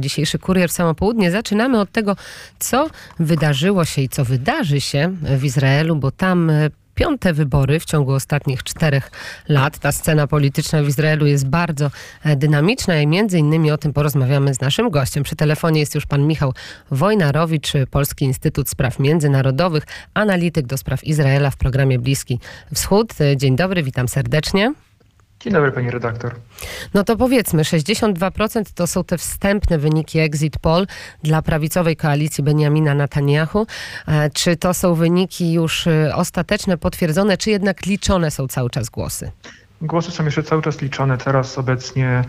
Dzisiejszy kurier w samo południe. Zaczynamy od tego, co wydarzyło się i co wydarzy się w Izraelu, bo tam e, piąte wybory w ciągu ostatnich czterech lat. Ta scena polityczna w Izraelu jest bardzo e, dynamiczna i między innymi o tym porozmawiamy z naszym gościem. Przy telefonie jest już pan Michał Wojnarowicz, Polski Instytut Spraw Międzynarodowych, analityk do spraw Izraela w programie Bliski Wschód. E, Dzień dobry, witam serdecznie. Dzień dobry, pani redaktor. No to powiedzmy, 62% to są te wstępne wyniki exit poll dla prawicowej koalicji Benjamina Netanyahu. E, Czy to są wyniki już e, ostateczne, potwierdzone, czy jednak liczone są cały czas głosy? Głosy są jeszcze cały czas liczone. Teraz obecnie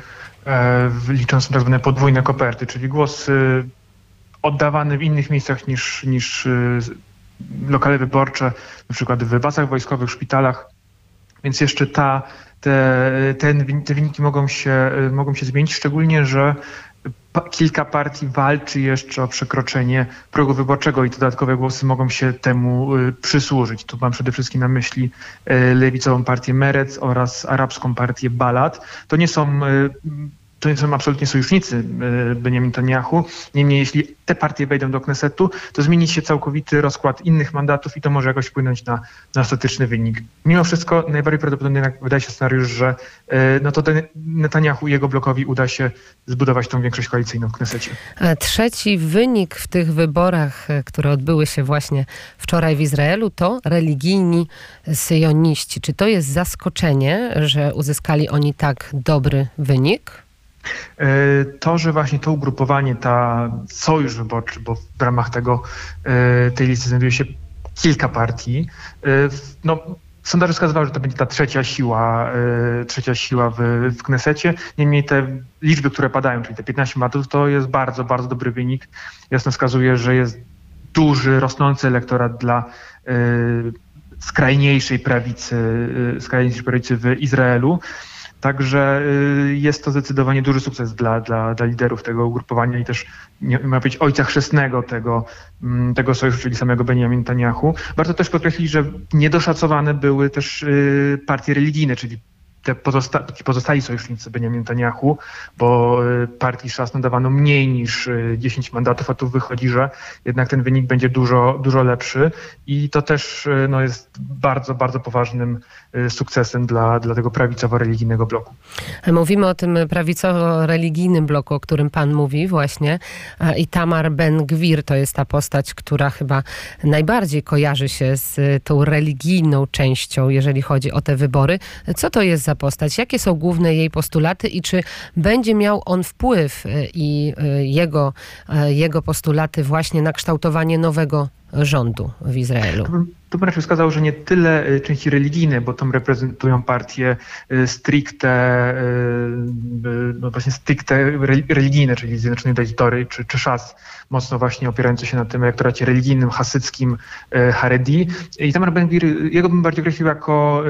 e, liczone są tak zwane podwójne koperty, czyli głosy oddawane w innych miejscach niż, niż e, lokale wyborcze, na przykład w bazach wojskowych, szpitalach. Więc jeszcze ta, te, ten, te wyniki mogą się, mogą się zmienić, szczególnie, że kilka partii walczy jeszcze o przekroczenie progu wyborczego i dodatkowe głosy mogą się temu y, przysłużyć. Tu mam przede wszystkim na myśli y, lewicową partię Merec oraz arabską partię Balad. To nie są y, to nie są absolutnie sojusznicy y, Benjamin Netanyahu. Niemniej, jeśli te partie wejdą do Knesetu, to zmieni się całkowity rozkład innych mandatów i to może jakoś wpłynąć na, na ostateczny wynik. Mimo wszystko najbardziej prawdopodobny wydaje się scenariusz, że y, no to Netanyahu i jego blokowi uda się zbudować tą większość koalicyjną w Knesecie. E, Trzeci wynik w tych wyborach, e, które odbyły się właśnie wczoraj w Izraelu, to religijni syjoniści. Czy to jest zaskoczenie, że uzyskali oni tak dobry wynik? E, To, że właśnie to ugrupowanie, ta sojusz wyborczy, bo w ramach tego, e, tej listy znajduje się kilka partii, e, no, sondaże wskazywały, że to będzie ta trzecia siła, trzecia siła w, w Knesecie. Niemniej te liczby, które padają, czyli te 15 mandatów, to jest bardzo, bardzo dobry wynik. Jasno wskazuje, że jest duży, rosnący elektorat dla skrajniejszej prawicy, skrajniejszej prawicy w Izraelu. Także y, jest to zdecydowanie duży sukces dla, dla, dla liderów tego ugrupowania i też, nie, ma być ojca chrzestnego tego, mm, tego sojuszu, czyli samego Benjamin Netanyahu. Warto też podkreślić, że niedoszacowane były też y, partie religijne, czyli te pozosta- ci pozostali sojusznicy Benjamin Netanyahu, bo y, partii szas nadawano mniej niż y, 10 mandatów, a tu wychodzi, że jednak ten wynik będzie dużo, dużo lepszy i to też y, no, jest bardzo, bardzo poważnym y, sukcesem dla, dla tego prawicowo-religijnego bloku. Mówimy o tym prawicowo-religijnym bloku, o którym pan mówi właśnie. I Tamar Ben-Gwir to jest ta postać, która chyba najbardziej kojarzy się z tą religijną częścią, jeżeli chodzi o te wybory. Co to jest za postać? Jakie są główne jej postulaty i czy będzie miał on wpływ e, i e, jego, e, jego postulaty właśnie na kształtowanie nowego rządu w Izraelu? Tu bym- raczej wskazał, że nie tyle y, części religijne, bo tam reprezentują partie y, stricte, y, no właśnie stricte re- religijne, czyli Zjednoczone Dajtory czy, czy Szas, mocno właśnie opierające się na tym elektoracie religijnym, hasyckim Haredi. I Tamar Ben-Gvir, jego bym bardziej określił jako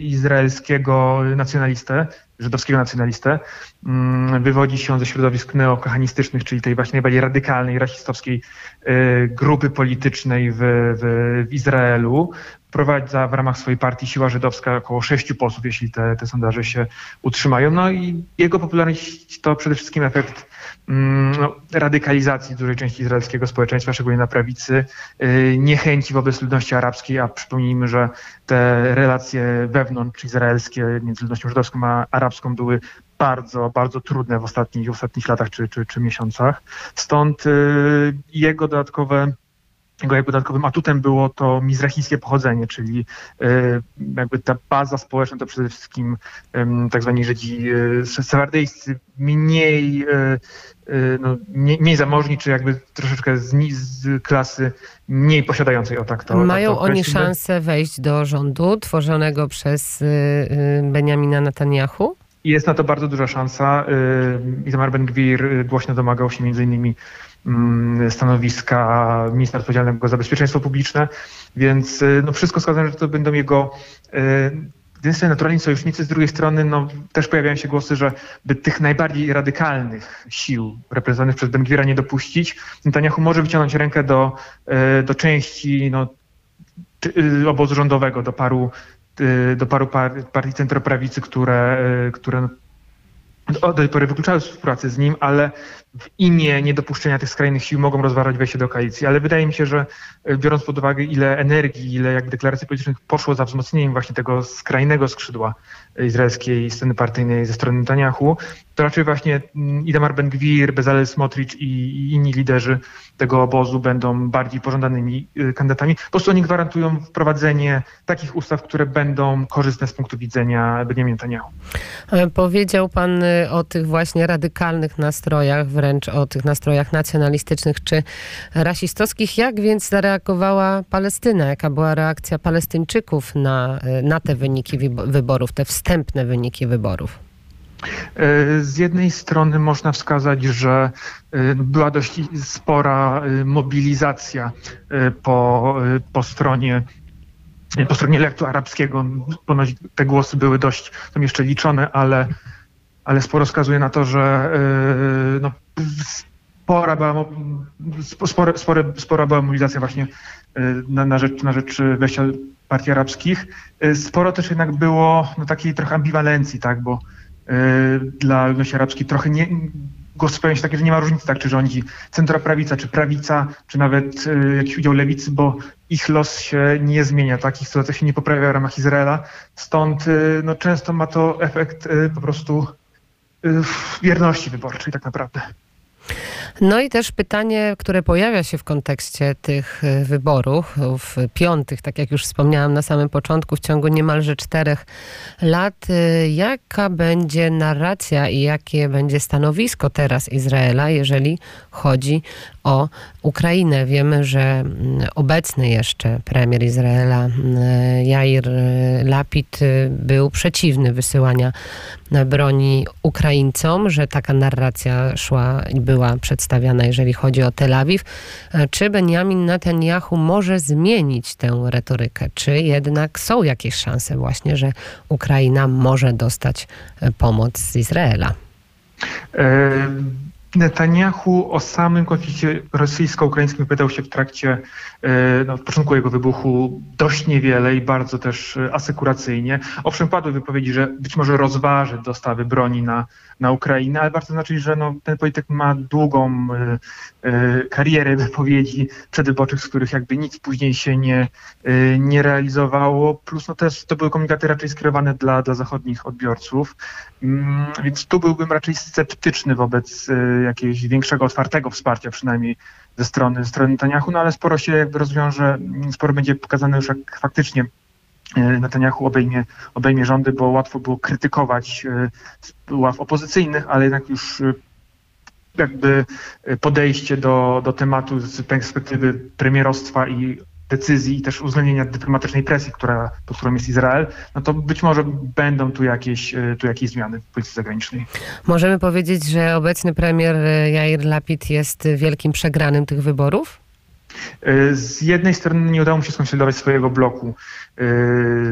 izraelskiego nacjonalistę, żydowskiego nacjonalistę. Mm, Wywodzi się ze środowisk neokohanistycznych, czyli tej właśnie najbardziej radykalnej, rasistowskiej y, grupy politycznej w, w, w Izraelu. Prowadza w ramach swojej partii Siła Żydowska około sześciu posłów, jeśli te, te sondaże się utrzymają. No i jego popularność to przede wszystkim efekt no, radykalizacji dużej części izraelskiego społeczeństwa, szczególnie na prawicy, y, niechęci wobec ludności arabskiej, a przypomnijmy, że te relacje wewnątrz izraelskie między ludnością żydowską a arabską były bardzo, bardzo trudne w ostatnich, w ostatnich latach czy, czy, czy miesiącach. Stąd y, jego dodatkowe jego jakby dodatkowym atutem było to mizrachijskie pochodzenie, czyli y, jakby ta baza społeczna to przede wszystkim tak zwani Żydzi y, sefardyjscy, mniej, y, no, mniej, mniej zamożni, czy jakby troszeczkę z, z klasy mniej posiadającej, o tak to Mają tak to oni szansę wejść do rządu tworzonego przez Benjamina Netanyahu? Jest na to bardzo duża szansa. Itamar Ben-Gwir głośno domagał się między innymi stanowiska ministra odpowiedzialnego za bezpieczeństwo publiczne, więc y, no, wszystko wskazuje, że to będą jego y, z strony naturalni sojusznicy, z drugiej strony no, też pojawiają się głosy, że by tych najbardziej radykalnych sił reprezentowanych przez Ben-Gwira nie dopuścić, Netanyahu może wyciągnąć rękę do, y, do części no, y, obozu rządowego, do paru, y, do paru par, partii centroprawicy, które, y, które no, do tej pory wykluczały współpracę z nim, ale w imię niedopuszczenia tych skrajnych sił mogą rozważać wejście do koalicji, ale wydaje mi się, że biorąc pod uwagę ile energii, ile jak deklaracji politycznych poszło za wzmocnieniem właśnie tego skrajnego skrzydła izraelskiej sceny partyjnej ze strony Netanyahu, to raczej właśnie mm, Itamar Ben-Gvir, Bezalel Smotrich i, inni liderzy tego obozu będą bardziej pożądanymi y, kandydatami. Po prostu oni gwarantują wprowadzenie takich ustaw, które będą korzystne z punktu widzenia Benjamin Netanyahu. E, powiedział pan o tych właśnie radykalnych nastrojach, wręcz o tych nastrojach nacjonalistycznych czy rasistowskich. Jak więc zareagowała Palestyna? Jaka była reakcja Palestyńczyków na, na te wyniki wyborów, te wstępne wyniki wyborów? E, z jednej strony można wskazać, że e, była dość spora e, mobilizacja po, po stronie po stronie lektu arabskiego. Ponoć te głosy były dość tam jeszcze liczone, ale, ale sporo wskazuje na to, że no, spora, była, spore, spore, spora była mobilizacja właśnie na, na, rzecz, na rzecz wejścia partii arabskich. Sporo też jednak było no, takiej trochę ambiwalencji, tak, bo dla ludności arabskiej trochę nie, głos pewien się takie, że nie ma różnicy, tak, czy rządzi centroprawica, czy prawica, czy nawet y, jakiś udział lewicy, bo ich los się nie zmienia, tak, ich sytuacja się nie poprawia w ramach Izraela, stąd y, no, często ma to efekt y, po prostu wierności wyborczej tak naprawdę. No i też pytanie, które pojawia się w kontekście tych e, wyborów, w piątych, tak jak już wspomniałam na samym początku, w ciągu niemalże czterech lat, e, jaka będzie narracja i jakie będzie stanowisko teraz Izraela, jeżeli chodzi o Ukrainę. Wiemy, że mm, obecny jeszcze premier Izraela mm, Jair Lapid y, był przeciwny wysyłania broni Ukraińcom, że taka narracja szła i była przedstawiana, jeżeli chodzi o Tel Awiw. E, czy Benjamin Netanyahu może zmienić tę retorykę? Czy jednak są jakieś szanse właśnie, że Ukraina może dostać e, pomoc z Izraela? Netanyahu o samym konflikcie rosyjsko-ukraińskim wypowiadał się w trakcie, e, no, w początku jego wybuchu dość niewiele i bardzo też e, asekuracyjnie. Owszem, padły wypowiedzi, że być może rozważy dostawy broni na, na Ukrainę, ale warto zaznaczyć, że no, ten polityk ma długą e, karierę wypowiedzi przedwyborczych, z których jakby nic później się nie, nie realizowało, plus no, też to były komunikaty raczej skierowane dla, dla zachodnich odbiorców, mm, więc tu byłbym raczej sceptyczny wobec jakiegoś większego, otwartego wsparcia przynajmniej ze strony, ze strony Netanyahu, no ale sporo się jakby rozwiąże, sporo będzie pokazane już jak faktycznie e, Netanyahu obejmie, obejmie rządy, bo łatwo było krytykować e, ław opozycyjnych, ale jednak już e, jakby podejście do, do tematu z perspektywy premierostwa i decyzji i też uwzględnienia dyplomatycznej presji, która, pod którą jest Izrael, no to być może będą tu jakieś, e, tu jakieś zmiany w polityce zagranicznej. Możemy powiedzieć, że obecny premier e, Jair Lapid jest wielkim przegranym tych wyborów? E, z jednej strony nie udało mu się skonsolidować swojego bloku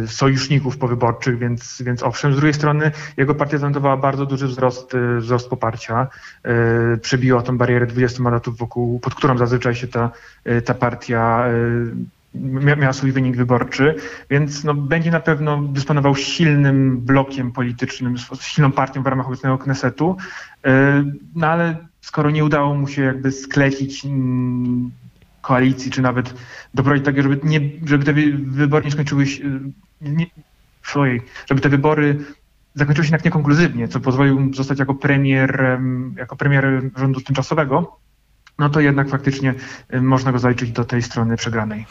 sojuszników powyborczych, więc, więc owszem, z drugiej strony jego partia zanotowała bardzo duży wzrost, wzrost poparcia. Przebiła tą barierę 20 mandatów, wokół, pod którą zazwyczaj się ta, ta partia miała swój wynik wyborczy, więc no, będzie na pewno dysponował silnym blokiem politycznym, silną partią w ramach obecnego Knesetu, no ale skoro nie udało mu się jakby sklecić mm, koalicji, czy nawet doprowadzić tak, żeby, nie, żeby te wybory nie skończyły się, nie, swojej, żeby te wybory zakończyły się jednak niekonkluzywnie, co pozwolił zostać jako premier, jako premier rządu tymczasowego, no to jednak faktycznie można go zaliczyć do tej strony przegranej.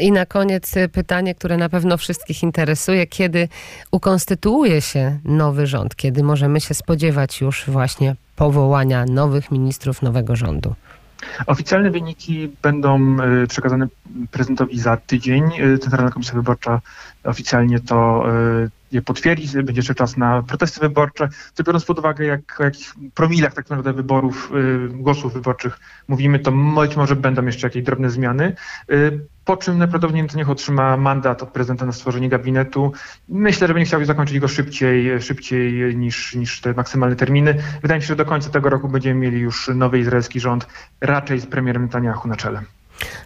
I na koniec y, pytanie, które na pewno wszystkich interesuje. Kiedy ukonstytuuje się nowy rząd? Kiedy możemy się spodziewać już właśnie powołania nowych ministrów, nowego rządu? Oficjalne wyniki będą y, przekazane prezydentowi za tydzień. Y, Centralna Komisja Wyborcza oficjalnie to y, je potwierdzi, będzie jeszcze czas na protesty wyborcze, co biorąc pod uwagę, jak, o jakich promilach tak naprawdę wyborów, głosów wyborczych mówimy, to być może będą jeszcze jakieś drobne zmiany po czym najprawdopodobniej niech otrzyma mandat od prezydenta na stworzenie gabinetu. Myślę, że będzie chciał zakończyć go szybciej, szybciej niż, niż te maksymalne terminy. Wydaje mi się, że do końca tego roku będziemy mieli już nowy izraelski rząd, raczej z premierem Netanyahu na czele.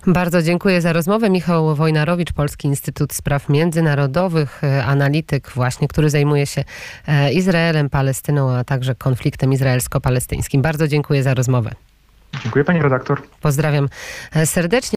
Bardzo dziękuję za rozmowę. Michał Wojnarowicz, Polski Instytut Spraw Międzynarodowych, e, analityk właśnie, który zajmuje się e, Izraelem, Palestyną, a także konfliktem izraelsko-palestyńskim. Bardzo dziękuję za rozmowę. Dziękuję pani redaktor. Pozdrawiam e, serdecznie.